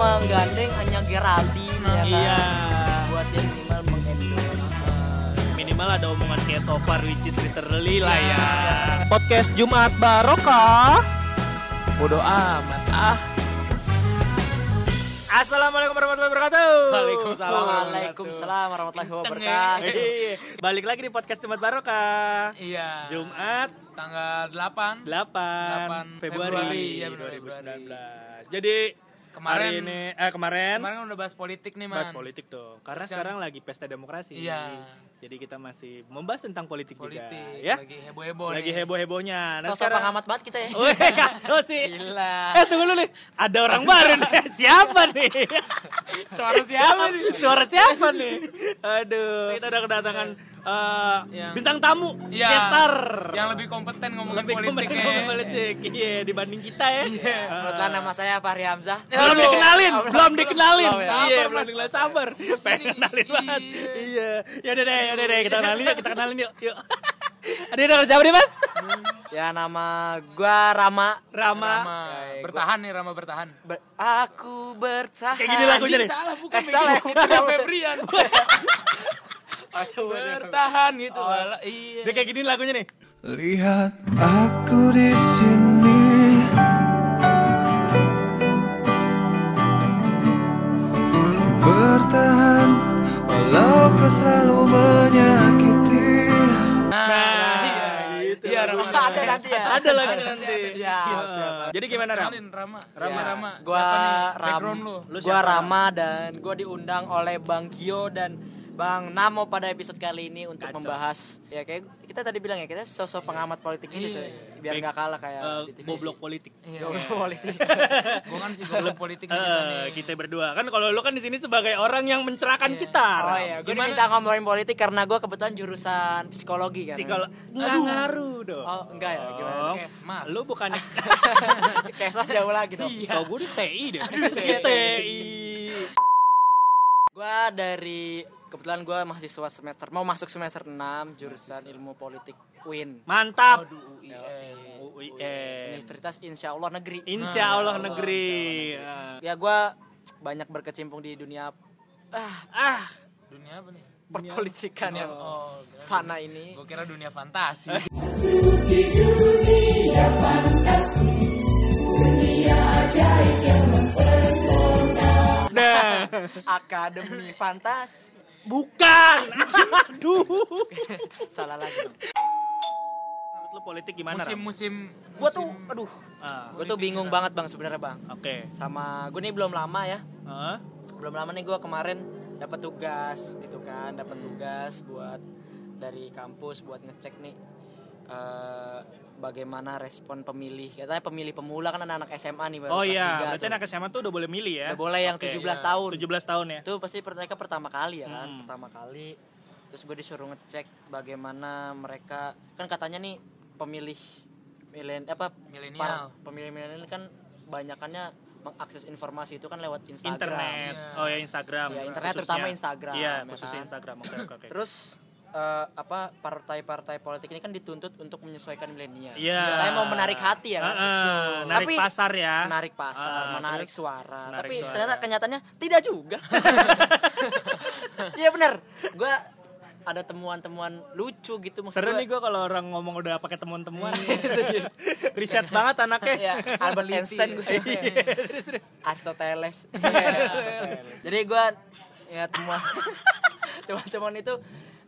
menggandeng hanya Geraldine ya kan. Iya. Buat dia minimal mengendorse. Minimal ada omongan kayak so far which is literally lah ya. Podcast Jumat Barokah. Bodoh amat ah. Assalamualaikum warahmatullahi wabarakatuh. Waalaikumsalam. Waalaikumsalam warahmatullahi Kenceng wabarakatuh. ya. Iya. Balik lagi di podcast Jumat Barokah. Iya. Jumat tanggal 8 8, 8 Februari, Februari, iya benar, 2019. Jadi Kemarin- hari ini eh kemarin, Kemarin kan udah bahas politik nih, Man. bahas politik dong. Karena Terus kan- sekarang lagi pesta demokrasi. Iya. Jadi kita masih membahas tentang politik, Politik. juga, ya. Lagi heboh-heboh Lagi nih. heboh-hebohnya. Nah, Sosok sekarang pengamat banget kita ya. Wih, kacau sih. Gila. Eh tunggu dulu nih, ada orang baru nih. Siapa nih? Suara siapa nih? Suara siapa nih? Aduh, kita udah kedatangan eh, Yang- bintang tamu, Iya. gestar. Yang lebih kompeten ngomongin lebih politik kompeten ya. ngomongin politik. Iya, dibanding kita ya. Eh, Kebetulan nama saya Fahri Hamzah. belum dikenalin, belum dikenalin. Belum ya? Iya, Sabar, belum Mas. dikenalin. Sabar. Pengen ini- kenalin banget. iya. Iya. Ya udah deh, ya udah deh, kita kenalin yuk, kita kenalin yuk. Yuk. Ada yang siapa nih, Mas? Ya nama gua Rama. Rama. Rama. Ya, Bertahan nih Rama bertahan. Ber- aku bertahan. Kayak gini lagunya nih. salah bukan Eh, salah. Itu udah Febrian. Bertahan gitu. Wala, iya. Dia kayak gini lagunya nih. Lihat aku di sini Bertahan Walau kau selalu menyakiti Nah, iya, gitu. Iya, Rama. Ada nanti ya. Ada lagi nanti. Siap, Iya. siap. Jadi gimana, Ram? Kenalin Rama. Rama. Iya, Rama. Gua Siapa nih? Ram, Background lu. Lu gua? Rama dan gua diundang oleh Bang Kio dan Bang Namo pada episode kali ini untuk Kacau. membahas ya kayak kita tadi bilang ya kita sosok pengamat politik ini Iya. coy biar nggak kalah kayak di TV. goblok politik. Iya. Goblok politik. Gua kan sih goblok politik nih kita Eh, nih. kita berdua kan kalau lu kan di sini sebagai orang yang mencerahkan kita. Oh iya, gue Gimana? diminta ngomongin politik karena gue kebetulan jurusan psikologi kan. Psikolog nggak ngaruh dong. Oh, enggak ya, gimana? Oh, Kesmas. Lu bukannya Kesas jauh lagi dong. Iya. Gue di TI deh. TI. TI. Gue dari kebetulan gue mahasiswa semester mau masuk semester 6 jurusan ilmu politik UIN. Mantap. Aduh, UI. UIN. Universitas Insya Allah Negeri. Insya Allah negeri. Ah. Ya gue banyak berkecimpung di dunia ah Ah, Dunia apa nih? perpolitikan yang Oh, fana ini. Gue kira dunia fantasi. nah, Akademi Fantasi. Bukan. Aduh. Salah lagi. Menurut lu politik gimana? Musim-musim Gue tuh aduh, Ah, gue tuh bingung banget Bang sebenarnya Bang. Oke. Sama gue nih belum lama ya. Ah, belum lama nih gue kemarin dapat tugas gitu kan dapat tugas buat dari kampus buat ngecek nih eh, bagaimana respon pemilih katanya pemilih pemula kan anak-anak SMA nih baru Oh iya, berarti tuh. anak SMA tuh udah boleh milih ya? Udah boleh yang Oke, 17 iya. tahun. 17 tahun ya? itu pasti mereka pertama kali ya kan Hmm. pertama kali terus gue disuruh ngecek bagaimana mereka kan katanya nih pemilih milen apa Milenial. pemilih milenial kan banyakannya mengakses informasi itu kan lewat Instagram Internet. Iya. Oh ya Instagram. Iya, internet khususnya. terutama Instagram, Iya, ya khususnya kan? Instagram. Oke, oke, oke. Terus eh, apa partai-partai politik ini kan dituntut untuk menyesuaikan milenial. Iya. Katanya mau menarik hati ya kan. Heeh, Betul. narik Tapi pasar ya. Menarik pasar, Ah, menarik terus suara. menarik Tapi suara. ternyata kenyataannya tidak juga. Iya benar. Gua ada temuan-temuan lucu gitu maksud Seru gua. nih gue kalau orang ngomong udah pakai temuan-temuan. Riset banget anaknya. ya Albert. Einstein gue terus terus. Aristoteles Iya. jadi gue ya temuan teman-teman itu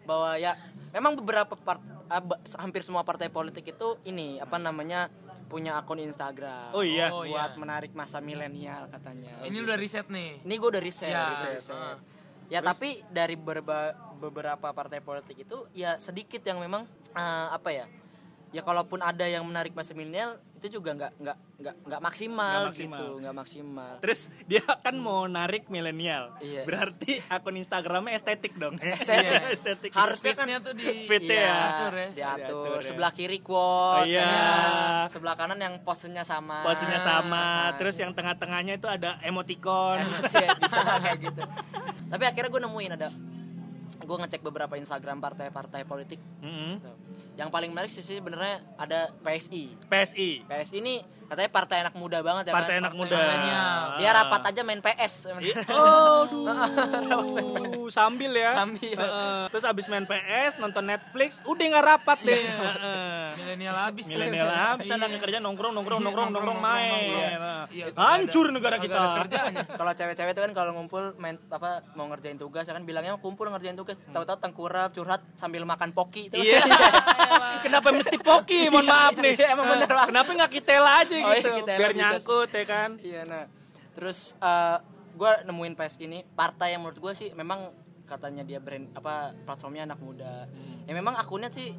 bahwa ya memang beberapa part ah, hampir semua partai politik itu ini apa namanya punya akun Instagram Oh iya. Oh, buat iya. menarik masa milenial katanya Ini udah riset nih. ini gue udah riset, Ya, riset, riset. heeh. ya tapi dari berba- beberapa partai politik itu ya sedikit yang memang eh, apa ya ya kalaupun ada yang menarik masa milenial itu juga nggak nggak nggak nggak maksimal, Nggak maksimal. gitu nggak maksimal Terus dia kan mau narik milenial. Iya. Berarti akun Instagramnya estetik dong. Estetik. estetik. harusnya kan tuh di Fit Iya, ya. Diatur ya. diatur. Diatur ya. Sebelah kiri quotes, Oh, iya. ya. sebelah kanan yang posenya sama. Posenya sama, Nah, terus yang tengah-tengahnya itu ada emoticon. Iya, bisa kayak gitu. Tapi akhirnya gue nemuin ada gue ngecek beberapa Instagram partai-partai politik. Mm-mm. Yang paling menarik sih sebenarnya ada PSI PSI PSI ini katanya partai anak muda banget ya Partai kan? anak muda milenial. dia rapat aja main PS Oh, duh, sambil ya. Sambil. Heeh. terus abis main PS, nonton Netflix, udah nggak rapat deh. Iya. Heeh. Milenial habis. Milenial habis Iya. anaknya kerja nongkrong nongkrong Iya, nongkrong nongkrong main. nongkrong. Nah, Iya, Hancur negara kita. kalau cewek-cewek itu kan kalau ngumpul main apa mau ngerjain tugas ya kan bilangnya kumpul ngerjain tugas tahu-tahu tengkurap curhat sambil makan poki itu Iya. Kenapa mesti poki? Mohon maaf nih. Iya, emang bener, Bang. Kenapa nggak kitela aja Oh, iya, gitu? kitela Biar bisa. nyangkut ya kan. iya nah terus eh gue nemuin PS ini partai yang menurut gue sih memang katanya dia brand apa platformnya anak muda Hmm. ya memang akunnya sih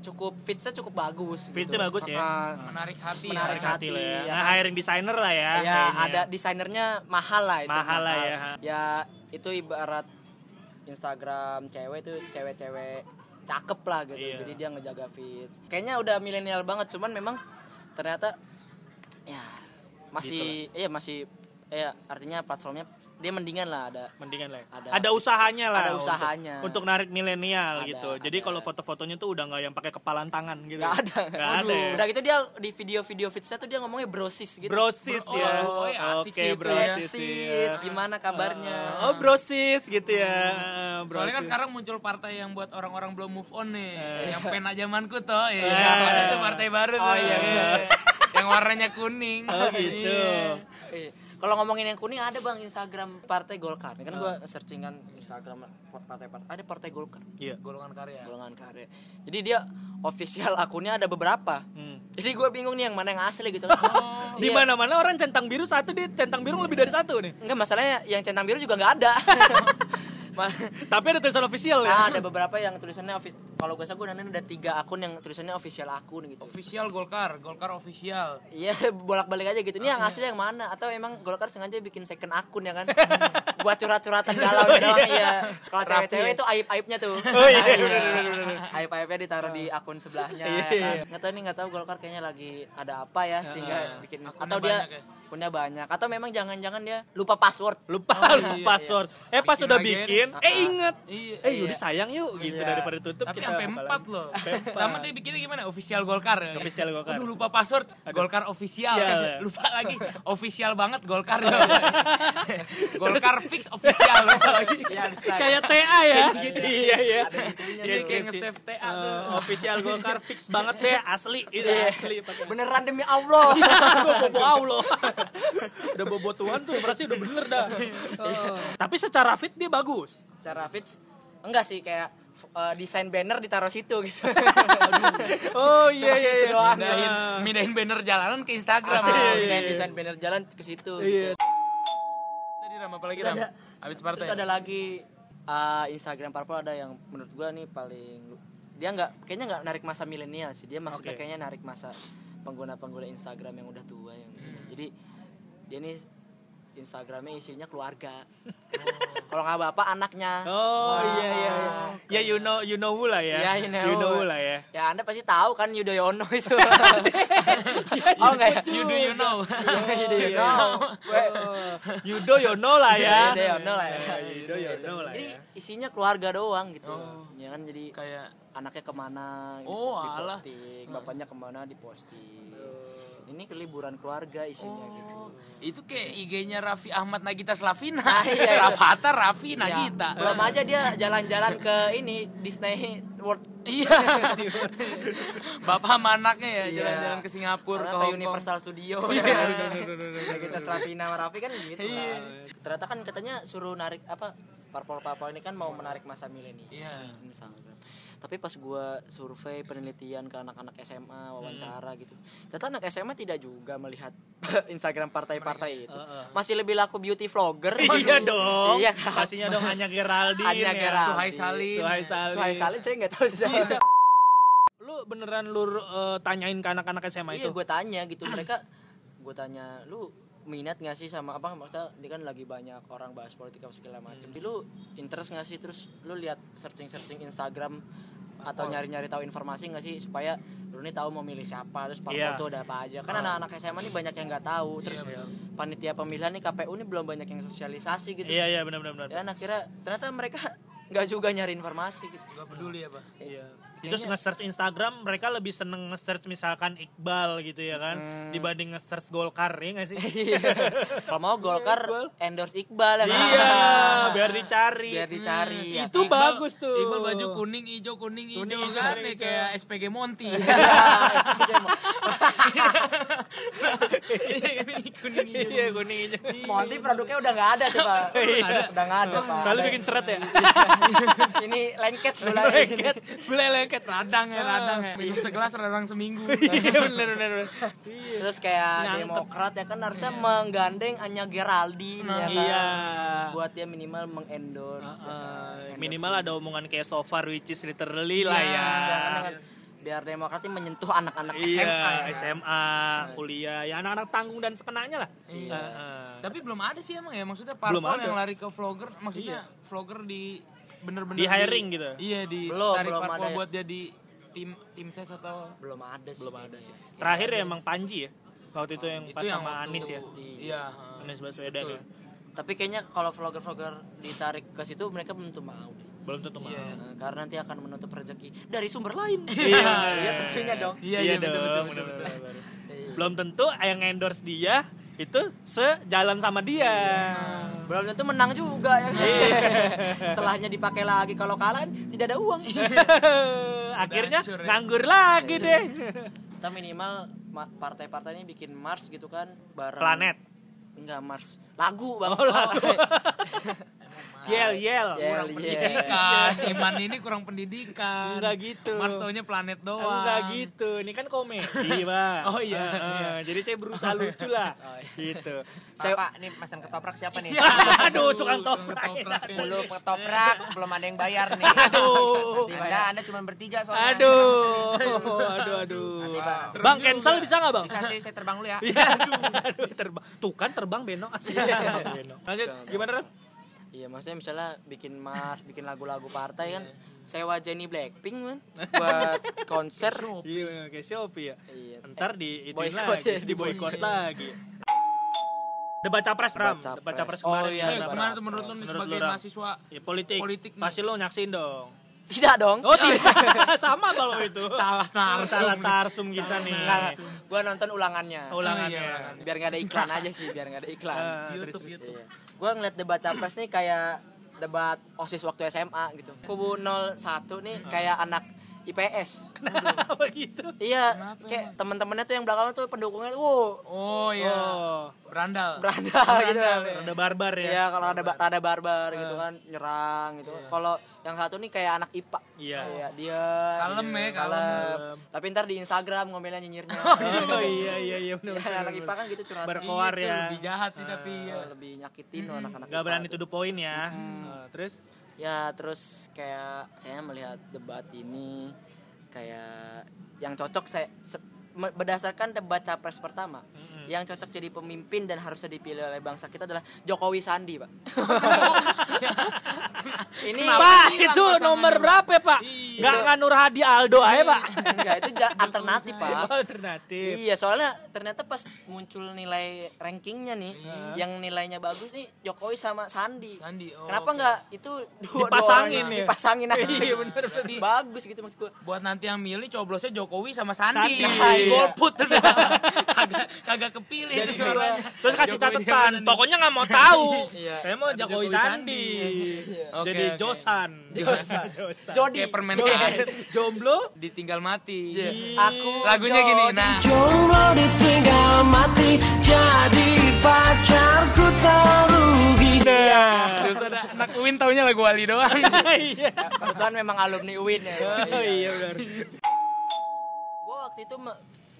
cukup fitsnya cukup bagus Fitsnya bagus ya. Menarik hati Menarik ya. Hati lah ya. ya Nah, kan? hiring designer lah ya. ya kayaknya. ada desainernya mahal lah itu Mahal lah ya. ya itu ibarat Instagram cewek itu cewek-cewek cakep lah gitu. Iya. jadi dia ngejaga fit kayaknya udah milenial banget cuman memang ternyata ya masih Gitu iya masih ya artinya platformnya dia mendingan lah ada mendingan lah. ya. Ada- Ada, usahanya lah. ada untuk- usahanya. Untuk, narik milenial Ada, gitu. Jadi kalau foto-fotonya tuh udah nggak yang pakai kepalan tangan gitu. Gak ada. Nggak ada. Ya. Udah gitu dia di video-video fitsnya tuh dia ngomongnya brosis gitu. Brosis Oh, ya. oh, iya, asik Oke, sih itu brosis. Brosis, iya. gimana kabarnya? Oh, brosis gitu ya. Soalnya kan Brosis. sekarang muncul partai yang buat orang-orang belum move on nih. Eh. Yang pena zamanku toh. Ya, Eh. ada tuh partai baru tuh. Oh, iya, iya. yang warnanya kuning. Oh, gitu. Iya. Kalau ngomongin yang kuning ada bang Instagram Partai Golkar. Ini kan gua searching kan Instagram partai partai ada Partai Golkar, Iya. Golongan karya. golongan karya. Jadi dia official akunnya ada beberapa. Hmm. Jadi gua bingung nih yang mana yang asli gitu. Di Iya. mana-mana orang centang biru satu dia centang biru lebih dari satu nih. Enggak masalahnya yang centang biru juga nggak ada. Tapi ada tulisan official ya. Nah, ada beberapa yang tulisannya official. Kalau gue gue ada tiga akun yang tulisannya official akun gitu. Official Golkar, Golkar official. Iya bolak-balik aja gitu. Ini yang asli yang mana? Atau emang Golkar sengaja bikin second akun ya kan? Buat curhat-curhatan galau gitu doang iya. Kalau cewek-cewek itu aib-aibnya tuh. Oh, iya, Iya. bener. Aib-aibnya ditaruh di akun sebelahnya. Iya, ya iya. kan? Nggak tahu nih nggak tahu Golkar kayaknya lagi ada apa ya sehingga bikin Akunnya atau dia ya? Akunnya banyak atau memang jangan-jangan dia lupa password. Lupa Oh, lupa iya, password. Eh pas Bikin udah bikin, eh inget. Iya. Eh yaudah sayang yuk gitu Iya. daripada tutup Tapi kita sampai empat loh. Sama dia bikinnya gimana? Official Golkar. ya? Official Golkar. Aduh lupa password. Golkar official. Official, ya. Lupa lagi. Official banget Golkar. Golkar fix official. Lupa lagi. Iya. Kayak TA ya. Iya iya. Jadi Iya, kayak nge-save TA Eh, tuh. official Golkar fix banget deh asli itu Iya. asli Beneran demi Allah. Gua bobo Allah udah bobo Tuhan tuh berarti udah bener dah Eh, tapi secara fit dia bagus Secara fits enggak sih kayak eh, desain banner ditaruh situ gitu. oh iya iya gitu iya doang. Mindahin, mindahin banner jalanan ke Instagram. Ah, iya, pindahin iya. desain banner jalan ke situ. iya Tadi Ram apa lagi Terus Ram? ada- Habis Terus partai. ada lagi uh, Instagram Purple ada yang menurut gua nih paling dia nggak kayaknya nggak narik masa milenial sih dia maksudnya Oke. kayaknya narik masa pengguna-pengguna Instagram yang udah tua yang gini. jadi dia nih Instagramnya isinya keluarga. Kalau nggak bapak anaknya. Oh iya iya iya. Ya you know you know who lah ya. Ya, you know. you know who. lah ya. Ya anda pasti tahu kan Yudhoyono itu. Oh enggak ya? You do you know. Gue- Yudo Yono lah ya. Yudhoyono lah ya. Yudo Yono lah Jadi ya. isinya keluarga doang gitu. Ya kan jadi Kayak anaknya ke mana gitu, Oh, alah. diposting, bapaknya ke mana diposting. Ini keliburan keluarga isinya gitu. itu kayak IG-nya Raffi Ahmad Nagita Slavina. Ah, iya. Rafathar Raffi Ya, Nagita. belum aja dia jalan-jalan ke ini Disney World Iya. Bapak sama anaknya ya Iya. jalan-jalan ke Singapura, Karena ke Hong. Universal Studio Iya. ya. kita Slavina sama Raffi kan gitu Iya. ternyata kan katanya suruh narik apa parpol-parpol ini kan mau menarik masa milenial. Iya. Instagram tapi pas gua survei penelitian ke anak-anak SMA wawancara gitu. Ternyata anak SMA tidak juga melihat Instagram partai-partai itu. Masih lebih laku beauty vlogger. Iya dong. Iya kan? Pastinya dong Anya Geraldine Anya ya. Geraldine. Suhai Salim. Suhai Salim. Suhai Salim. Saya nggak tahu siapa. Iya. lu beneran lu eh, tanyain ke anak-anak SMA iya itu? gue tanya gitu. Mereka gue tanya lu minat gak sih sama apa? Maksudnya ini kan lagi banyak orang bahas politik apa segala macam Jadi lu interest gak sih? Terus lu lihat searching searching Instagram atau nyari-nyari tahu informasi gak sih supaya lu nih tahu mau milih siapa terus parpol Iya. tuh ada apa aja? Kan anak-anak SMA nih banyak yang nggak tahu. Terus panitia pemilihan nih KPU nih belum banyak yang sosialisasi gitu. Iya iya benar benar benar. Ya akhirnya ternyata mereka nggak juga nyari informasi gitu. Gak peduli ya, Pak. iya Terus nge-search Instagram mereka lebih seneng nge-search misalkan Iqbal gitu ya kan dibanding nge-search Golkar ya nggak sih? Iya. Kalau mau Golkar endorse Iqbal ya. kan? iya, biar dicari. Biar dicari. ya. Itu bagus tuh. Iqbal baju kuning, hijau, kuning, hijau kan kuning, ya, hijau. kayak SPG Monty. kuning hijau. Iya, kuning hijau. Monty produknya udah nggak ada sih pak. Udah nggak ada pak. Soalnya bikin seret ya. Ini lengket mulai. lengket, gulai lengket. Radang ya, radang ya. Minum segelas radang seminggu. Iya bener bener. bener. Iya. Terus kayak Nyantep. Demokrat ya kan harusnya menggandeng Anya Geraldine ya kan. Iya. Buat dia minimal mengendorse. Eh, minimal ada omongan kayak so far which is literally lah ya. Ya kan, biar Demokrat ini menyentuh anak-anak Iya, SMA. SMA, kuliah, ya anak-anak tanggung dan sekenanya lah. Iya. Eh, eh. Tapi belum ada sih emang ya maksudnya parpol yang lari ke vlogger maksudnya vlogger di bener-bener Di hiring gitu? Iya di Belum, tarik belum ada ya. buat jadi tim tim ses atau Belum ada sih. Belum ada sih. Terakhir ya emang Panji ya. Waktu itu yang itu pas yang sama waktu- Anis ya. Iya. Anis Baswedan ya. Tapi kayaknya kalau vlogger-vlogger ditarik ke situ mereka belum tentu mau. Belum tentu mau. Nah, karena nanti akan menutup rezeki dari sumber lain. Iya, Iya tentunya dong. Iya, Iya iya, betul, betul, betul, bener, bener. Belum tentu yang endorse dia itu sejalan sama dia. Belum tentu menang juga ya. kan? Setelahnya dipakai lagi kalau kalah kan tidak ada uang. Akhirnya ya. nganggur lagi deh. Kita minimal ma- partai-partai ini bikin Mars gitu kan bareng Planet. Enggak Mars. Lagu Bang. Oh, lagu. Yel yel. Kurang yel. pendidikan Iman ini kurang pendidikan Enggak gitu. Mars taunya planet doang Enggak gitu, ini kan komedi, Pak. Oh, iya, Eh, eh, iya. Jadi saya berusaha lucu lah. Gitu. Saya Pak, nih pesan ketoprak siapa nih? Aduh, tukang toprak. Ketoprak. Dulu ketoprak belum ada yang bayar nih. Aduh. Anda, anda cuma bertiga soalnya. Aduh. Aduh, aduh. Bang. Bang, cancel bisa nggak, Bang? Bisa sih, saya terbang dulu ya. Iya, aduh, aduh, terbang. Tuh kan terbang Beno. Beno. Lanjut, gimana, Ren? Iya maksudnya misalnya bikin Mars, bikin lagu-lagu partai kan sewa Jenny Blackpink kan buat konser. Iya, kayak Shopee ya. Iya. Ntar di itu boykot lagi, ya, di boykot lagi. Debat capres Ram, Debat capres capres. Oh, kemarin. iya, Eh, gimana, gimana Ram? tuh menurut lu sebagai mahasiswa Ya, politik. Politik. Pasti lo nyaksin dong. Tidak dong. Oh, tidak. Sama kalau itu. Salah tarsum Salah tarsum kita nih. Nah, gua nonton ulangannya. Ulangannya. Oh, iya, ulangan. Biar nggak ada iklan aja sih, biar nggak ada iklan. Ah, YouTube YouTube Gua ngeliat debat capres nih kayak debat OSIS waktu SMA gitu. Kubu 01 nih kayak anak IPS. Kenapa gitu? Iya, Kenapa kayak teman-temannya tuh yang belakang tuh pendukungnya, wow, oh iya Oh, berandal berandal gitu kan. rada barbar ya. Iya, kalau ada ba- rada barbar gitu kan, nyerang gitu. Kalau yang satu nih kayak anak IPA. Iya. Kayak dia Kalem ya, kalem. Tapi ntar di Instagram ngomelnya nyinyirnya. Oh iya iya iya benar. Ya, anak IPA kan gitu curhat. Berkoar Itu ya. lebih jahat sih tapi ya. lebih nyakitin anak-anak. Gak berani tuh. to the point ya. Eh, terus Ya, terus kayak saya melihat debat ini kayak yang cocok saya berdasarkan debat capres pertama. Yang cocok jadi pemimpin dan harusnya dipilih oleh bangsa kita adalah Jokowi Sandi, Pak. ini Pak, itu nomor berapa, Pak? Iya. Enggak enggak Nur Hadi Aldo aja, Pak. enggak itu alternatif, Pak. Alternatif. Iya, soalnya ternyata pas muncul nilai rankingnya nih, yang nilainya bagus nih Jokowi sama Sandi. Sandi, oh, Kenapa oke. enggak itu dua Dipasangin dua orang ya? Dipasangin aja. Iya, bener, bener. bagus gitu maksud gua. buat nanti yang milih coblosnya Jokowi sama Sandi, Sandi. di Iya. golput kagak kagak kepilih itu suaranya Terus kasih catatan, pokoknya nggak mau tahu. Iya. Saya mau Jokowi Sandi. Oke, Jadi. Josan. Josan. Josan. Jody. permen karet Jomblo? ditinggal mati Aku lagunya gini nah Jomblo ditinggal mati Jadi pacarku tak rugi terus ada anak Uin taunya lagu Wali doang Iya. Kebetulan memang alumni UIN ya. Oh iya benar. Gue waktu itu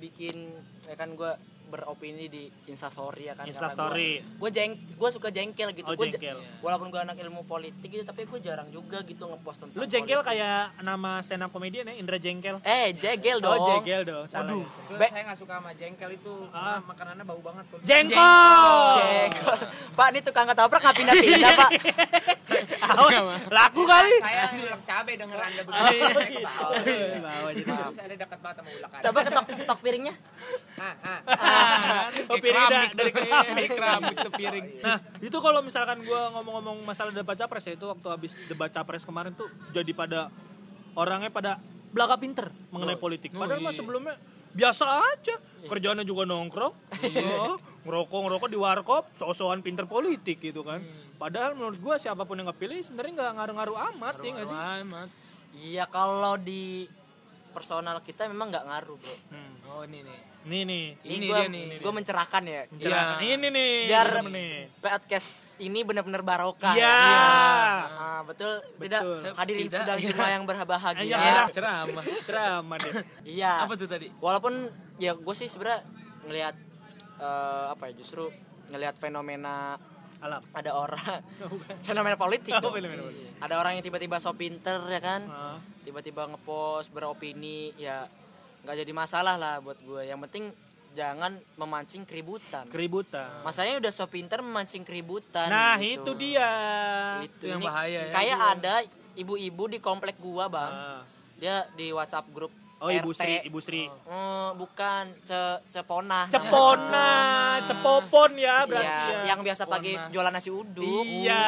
bikin ya kan gue beropini di Instastory ya kan. Instastory. Gue jeng, gue suka jengkel gitu. Oh, Gua je- jengkel. walaupun gue anak ilmu politik gitu, tapi gue jarang juga gitu ngepost tentang. Lu jengkel politik. kayak nama stand up comedian ya, Indra Jengkel. Eh, jegel dong. Oh, jengkel dong. Salah. Waduh. Itu Be- saya nggak suka sama jengkel itu. Ah. karena Makanannya bau banget. tuh. Jengkol. Jengkel. Pak, ini tukang ketoprak nggak pindah-pindah, Pak. Awas, laku kali. Saya ulek cabe denger anda Oh, begini. iya. Saya ke bawah. Bawa jadi. Saya ada dekat banget sama ulek. Coba ketok ketok piringnya. Ah, ah. Oh, piring keramik dari keramik. keramik tuh piring Nah, itu kalau misalkan gua ngomong-ngomong masalah debat capres ya itu waktu habis debat capres kemarin tuh jadi pada orangnya pada belaga pinter mengenai politik. Padahal mah sebelumnya biasa aja. Kerjaannya juga nongkrong. Oh, ngerokok ngerokok di warkop, so-soan pinter politik gitu kan. Padahal menurut gua siapa pun yang kepilih sebenarnya nggak ngaruh-ngaruh amat ya nggak sih? Amat. Iya kalau di personal kita memang nggak ngaruh bro. Oh ini nih. Nih nih. Ini, Ini gua, dia nih. gua mencerahkan ya. Iya. Ini nih. Biar podcast ini benar-benar barokah. Iya. Ah, betul. Tidak Betul. hadirin Tidak, sedang iya. semua yang berbahagia. Iya. Ya, ceramah. Ceramah deh. Iya. Apa tuh tadi? Walaupun ya gue sih sebenarnya ngelihat eh, apa ya justru ngelihat fenomena Alam. ada orang fenomena politik Oh, fenomena politik. ada orang yang tiba-tiba so pinter ya kan Ah. tiba-tiba ngepost beropini ya nggak jadi masalah lah buat gue yang penting jangan memancing keributan Keributan. masanya udah so pinter memancing keributan Nah, gitu. itu dia. itu yang Ini bahaya ya. kayak ada ibu-ibu di komplek gua bang Ah. Dia di WhatsApp grup Oh, Ibu RT. Sri, Ibu Sri. Eh, bukan ce cepona Cepona, cepopon ya berarti Iya, ya. yang biasa pakai jualan nasi uduk Iya,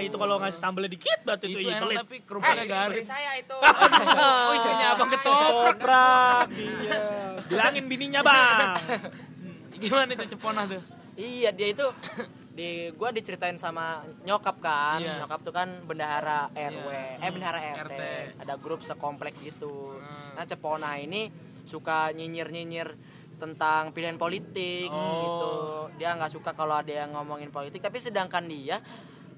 itu kalau ngasih sambelnya dikit berarti itu, Itu iya enak pelit. tapi kerupuknya Eh, garing. saya itu. Oh istrinya abang ketoprak. Toprak. iya. Bilangin bininya, Bang. Gimana itu cepona tuh? Iya dia itu di gua diceritain sama nyokap kan. Iya. Nyokap tuh kan bendahara RW, Iya. eh bendahara RT. RT. Ada grup sekomplek gitu. Hmm. Nah, Cepona ini suka nyinyir-nyinyir tentang pilihan politik Oh. gitu. Dia nggak suka kalau ada yang ngomongin politik, tapi sedangkan dia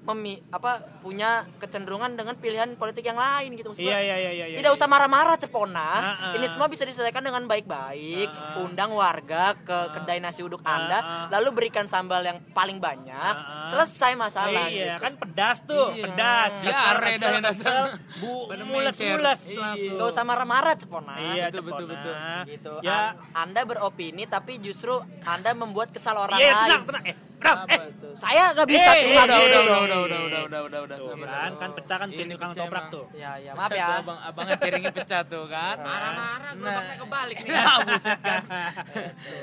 memi apa punya kecenderungan dengan pilihan politik yang lain gitu maksud Iya, iya, iya, iya, iya. Tidak usah marah-marah Cepona. Ah, ah. Ini semua bisa diselesaikan dengan baik-baik. Ah, ah. Undang warga ke kedai nasi uduk Anda, ah. lalu berikan sambal yang paling banyak. Ah, ah. Selesai masalah iya, gitu. kan pedas tuh, Iya. pedas. Ya, Kesel, kesel, kesel. Bu, mules-mules mencer. langsung. Gak usah marah-marah Cepona. Iya, Betul, betul, Cepona. betul. Gitu. Ya, An- anda beropini tapi justru Anda membuat kesal orang iya, lain. tenang, tenang. Eh, tenang. Eh, Tuh, Saya gak bisa Eh, terima Udah, udah, udah, udah, udah, udah, udah, udah, udah, Tuh sabar. kan, kan pecah kan pintu tukang toprak tuh. Ya, ya, Pecah maaf ya. abang, abangnya piringnya pecah tuh kan. Marah-marah, gerobaknya kebalik nih. Ya, buset kan.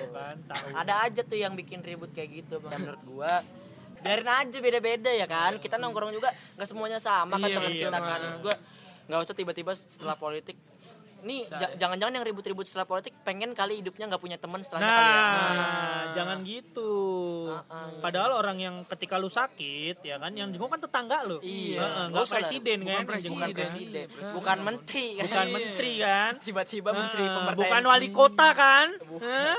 Kan, tahu. Ada aja tuh yang bikin ribut kayak gitu Bang. menurut gua. Biarin aja beda-beda ya kan. Kita nongkrong juga nggak semuanya sama kan Iya, teman iya, kita kan. Gua nggak usah tiba-tiba setelah politik Nih, ja- jangan-jangan yang ribut-ribut setelah politik pengen kali hidupnya nggak punya teman setelahnya Nah, kali ya. jangan gitu. Ah, Padahal orang yang ketika lu sakit, ya kan, yang jenguk kan tetangga lu. Iya. Nggak usah, presiden bukan kan, presiden. Bukan Jenguk. presiden, bukan menteri kan. bukan Iya. menteri kan. Tiba-tiba menteri bukan wali kota kan.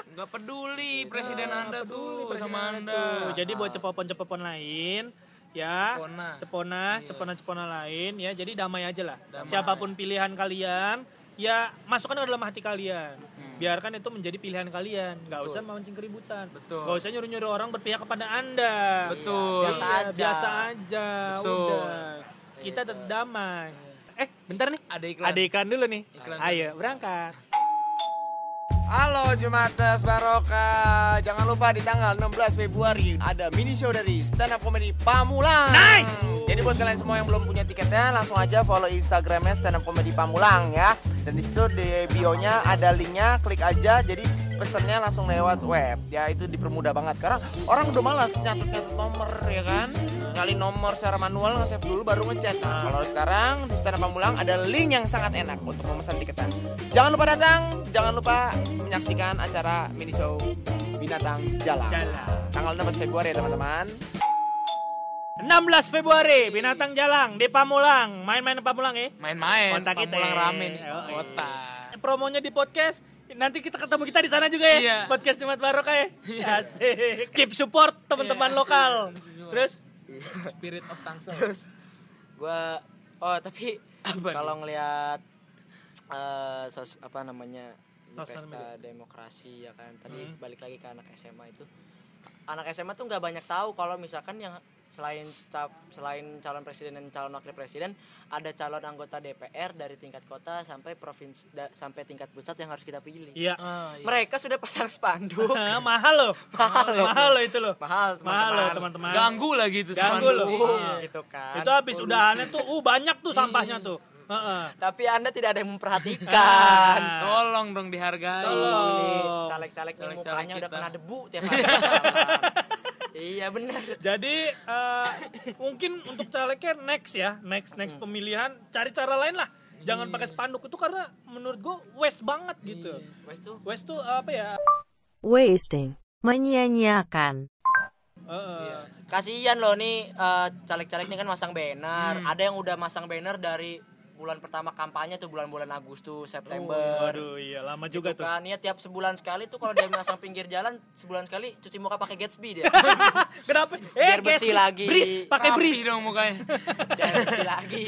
Nggak peduli presiden anda tuh sama anda. tuh. Jadi buat cepopon-cepopon lain ya Cepona. cepona cepona-cepona lain ya jadi damai aja lah Damai. siapa pun pilihan kalian ya masukkan ke dalam hati kalian. Biarkan itu menjadi pilihan kalian. Nggak usah memancing keributan. Betul. nggak usah nyuruh-nyuruh orang berpihak kepada anda. Betul. Biasa Iya, aja. biasa aja. Betul. udah. Kita tetap damai. Eh bentar nih. Ada iklan. ada iklan dulu nih. Iklan ayo berangkat. Halo Jumates Baroka Jangan lupa di tanggal 16 Februari Ada mini show dari stand up comedy Pamulang. Nice! Jadi buat kalian semua yang belum punya tiketnya Langsung aja follow instagramnya stand up comedy Pamulang ya Dan di situ di bio-nya ada linknya Klik aja. Jadi pesennya langsung lewat web. Ya itu dipermudah banget. Karena orang udah malas nyatet-nyatet nomor ya kan? Ngalin nomor secara manual nge-save dulu baru ngechat. Nah kalau sekarang di stand up Pamulang ada link yang sangat enak untuk memesan tiketnya Jangan lupa datang. Jangan lupa menyaksikan acara mini show Binatang Jalan. Jalan. Tanggal 16 Februari ya teman-teman. 16 Februari binatang jalang di Pamulang main-main di Pamulang ya Main-main. Kontak kita. Pamulang rame nih. Oh, iya. Kota. promonya di podcast nanti kita ketemu kita di sana juga ya Iya. podcast Jumat Barokah ya asik keep support teman-teman Iya. lokal terus Spirit of Tangsel. Gua oh tapi kalau ngelihat eh, sos apa namanya Sosial pesta demokrasi ya kan tadi Hmm. balik lagi ke anak SMA itu anak SMA tuh nggak banyak tahu kalau misalkan yang selain cap, selain calon presiden dan calon wakil presiden ada calon anggota DPR dari tingkat kota sampai provinsi da- sampai tingkat pusat yang harus kita pilih. Iya. Ah, iya. mereka sudah pasang spanduk. Mahal loh. Mahal mahal loh itu loh. Mahal mahal loh teman-teman. Ganggu lagi tuh Ganggu loh. Iya. gitu kan. Itu habis udahannya tuh. Uh banyak tuh sampahnya tuh. Heeh. tapi anda tidak ada yang memperhatikan. Tolong dong dihargai. Tolong. Caleg-caleg Caleg-caleg mukanya udah kena debu tiap hari. Iya bener. Jadi eh, mungkin untuk calegnya next ya, next next pemilihan. Cari cara lain lah. jangan pakai spanduk. Itu karena menurut gue waste banget gitu. Wes tuh? Waste tuh apa ya? Wasting, menyia-nyiakan. Eh, kasihan loh nih eh, caleg-caleg ini kan masang banner. Ada yang udah masang banner dari bulan pertama kampanye tuh bulan-bulan Agustus September waduh iya lama juga tuh kan ya tiap sebulan sekali tuh kalau dia masang pinggir jalan sebulan sekali cuci muka pakai Gatsby dia kenapa Biar bersih Gatsby. lagi. bris pakai bris dong mukanya. biar bersih lagi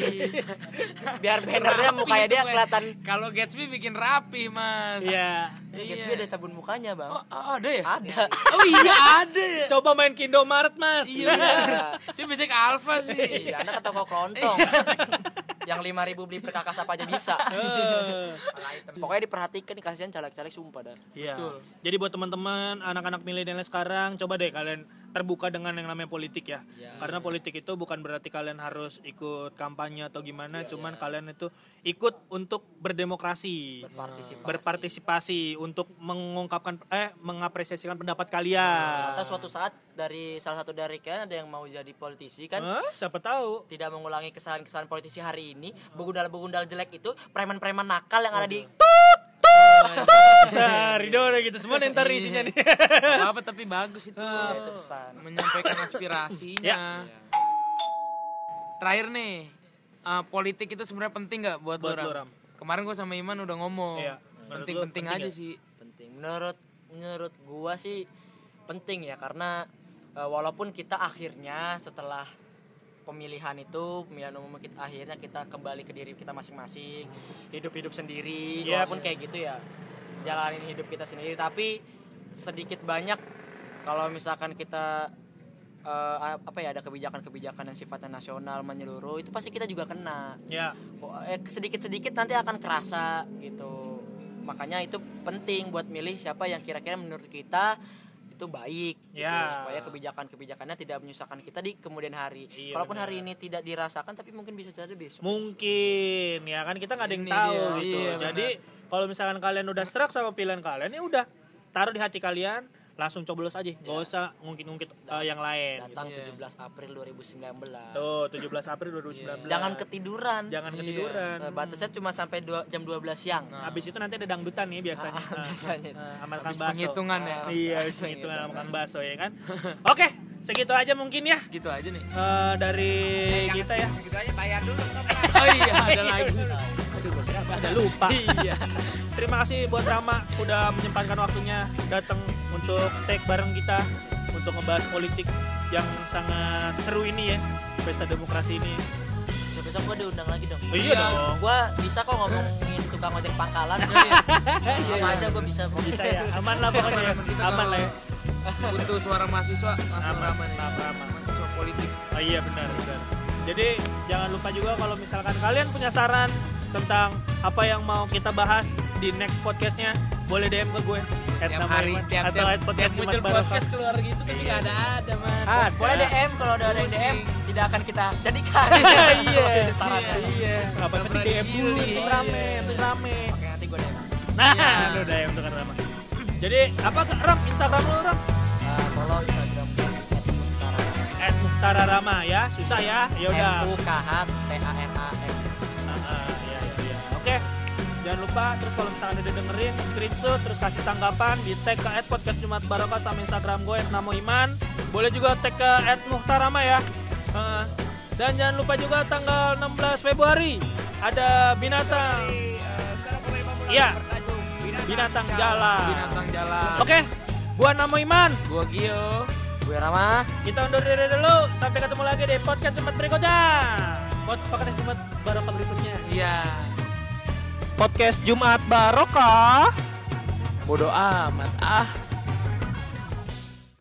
biar bannernya mukanya dia kelihatan Kalau Gatsby bikin rapi, Mas. iya Eh, Gatsby ada sabun mukanya bang Oh, ada ya? ada Oh iya ada ya. coba main ke Indomaret mas Iya. Saya biasanya ke Alfa sih. iya anda ke toko kelontong yang lima ribu beli perkakas apa aja bisa pokoknya diperhatikan kasihan caleg-caleg sumpah dah Iya. Betul. Jadi buat teman-teman anak-anak milenial sekarang coba deh kalian terbuka dengan yang namanya politik ya. Karena politik itu bukan berarti kalian harus ikut kampanye atau gimana, cuman kalian itu ikut untuk berdemokrasi, Berpartisipasi. berpartisipasi untuk mengungkapkan eh mengapresiasikan pendapat kalian. atau suatu saat dari salah satu dari kalian ada yang mau jadi politisi kan Hah? siapa tahu. tidak mengulangi kesalahan-kesalahan politisi hari ini begundal-begundal jelek itu preman-preman nakal yang ada di Nah, Rido udah gitu semua nih ntar isinya nih. Gak apa tapi bagus itu. itu pesan Menyampaikan aspirasinya. Ya. Terakhir nih, eh, politik itu sebenarnya penting nggak buat, Buat Ram? Ram. Kemarin gue sama Iman udah ngomong. Iya. Penting-penting penting aja nggak? sih. penting menurut menurut gua sih penting ya karena eh, walaupun kita akhirnya setelah pemilihan itu pemilihan umum kita akhirnya kita kembali ke diri kita masing-masing hidup-hidup sendiri Yep. walaupun kayak gitu ya jalanin hidup kita sendiri tapi sedikit banyak kalau misalkan kita eh, apa ya ada kebijakan-kebijakan yang sifatnya nasional menyeluruh itu pasti kita juga kena Ya. eh, sedikit-sedikit nanti akan kerasa gitu makanya itu penting buat milih siapa yang kira-kira menurut kita itu baik gitu, Ya. supaya kebijakan-kebijakannya tidak menyusahkan kita di kemudian hari Iya, walaupun benar. hari ini tidak dirasakan tapi mungkin bisa jadi besok Mungkin ya kan kita nggak ada yang Ini tahu dia, gitu. iya, Jadi kalau misalkan kalian udah serak sama pilihan kalian ya udah taruh di hati kalian, langsung coblos aja. Gak usah ngungkit-ngungkit uh, yang lain. datang Iya. 17 April 2019 Tuh 17 April 2019. jangan ketiduran Jangan Iya. ketiduran. Eh, batasnya cuma sampai dua- jam 12 siang Habis itu nanti ada dangdutan nih biasanya. Ah, Nah, biasanya. nah, sama Habis bakso. penghitungan ya. Iya, habis penghitungan sama makan bakso ya kan. Oke, segitu aja mungkin ya Gitu aja nih. eh, dari kita ya. Gitu aja bayar dulu. Oh iya, ada lagi. Ada lupa. iya. Terima kasih buat Rama udah menyempatkan waktunya datang untuk take bareng kita untuk ngebahas politik yang sangat seru ini ya pesta demokrasi ini. besok-besok gue diundang lagi dong Oh, iya dong. gue bisa kok ngomongin tukang ojek pangkalan apa aja gue bisa kok Bisa ya, aman lah pokoknya ya. Aman lah ya. Butuh suara mahasiswa, langsung Aman, aman nih. aman, aman. Mahasiswa politik. Oh iya benar benar. Jadi jangan lupa juga kalau misalkan kalian punya saran tentang apa yang mau kita bahas di next podcastnya boleh DM ke gue. At Tiap hari, tiap, atau tiap, podcast tiap muncul podcast keluar gitu tapi nggak ada ada man. Ada. boleh DM kalau udah ada DM tidak akan kita jadikan. Iya. Iya. Nggak apa-apa Nggak DM dulu itu rame itu rame oke nanti gue DM nah. Iya. lu udah DM tuh kan rame jadi apa ram? Instagram lu ram? Uh, follow Instagram gue at Muhtara Rama ya. Susah ya. Ya udah. M U K H T A R jangan lupa terus kalau misalkan udah dengerin screenshot terus kasih tanggapan di tag ke at podcast Jumat Barokah sama Instagram gue Namo Iman. Boleh juga tag ke at Muhtarama ya. Heeh. dan jangan lupa juga tanggal 16 Februari ada binatang. Iya. Binatang jalan. Binatang jalan. Oke, gua Namo Iman. Gua Gio. gue Rama Kita undur diri dulu. Sampai ketemu lagi di podcast Jumat berikutnya. Podcast Jumat Barokah berikutnya. Iya. Podcast Jumat Barokah. Bodoh amat ah.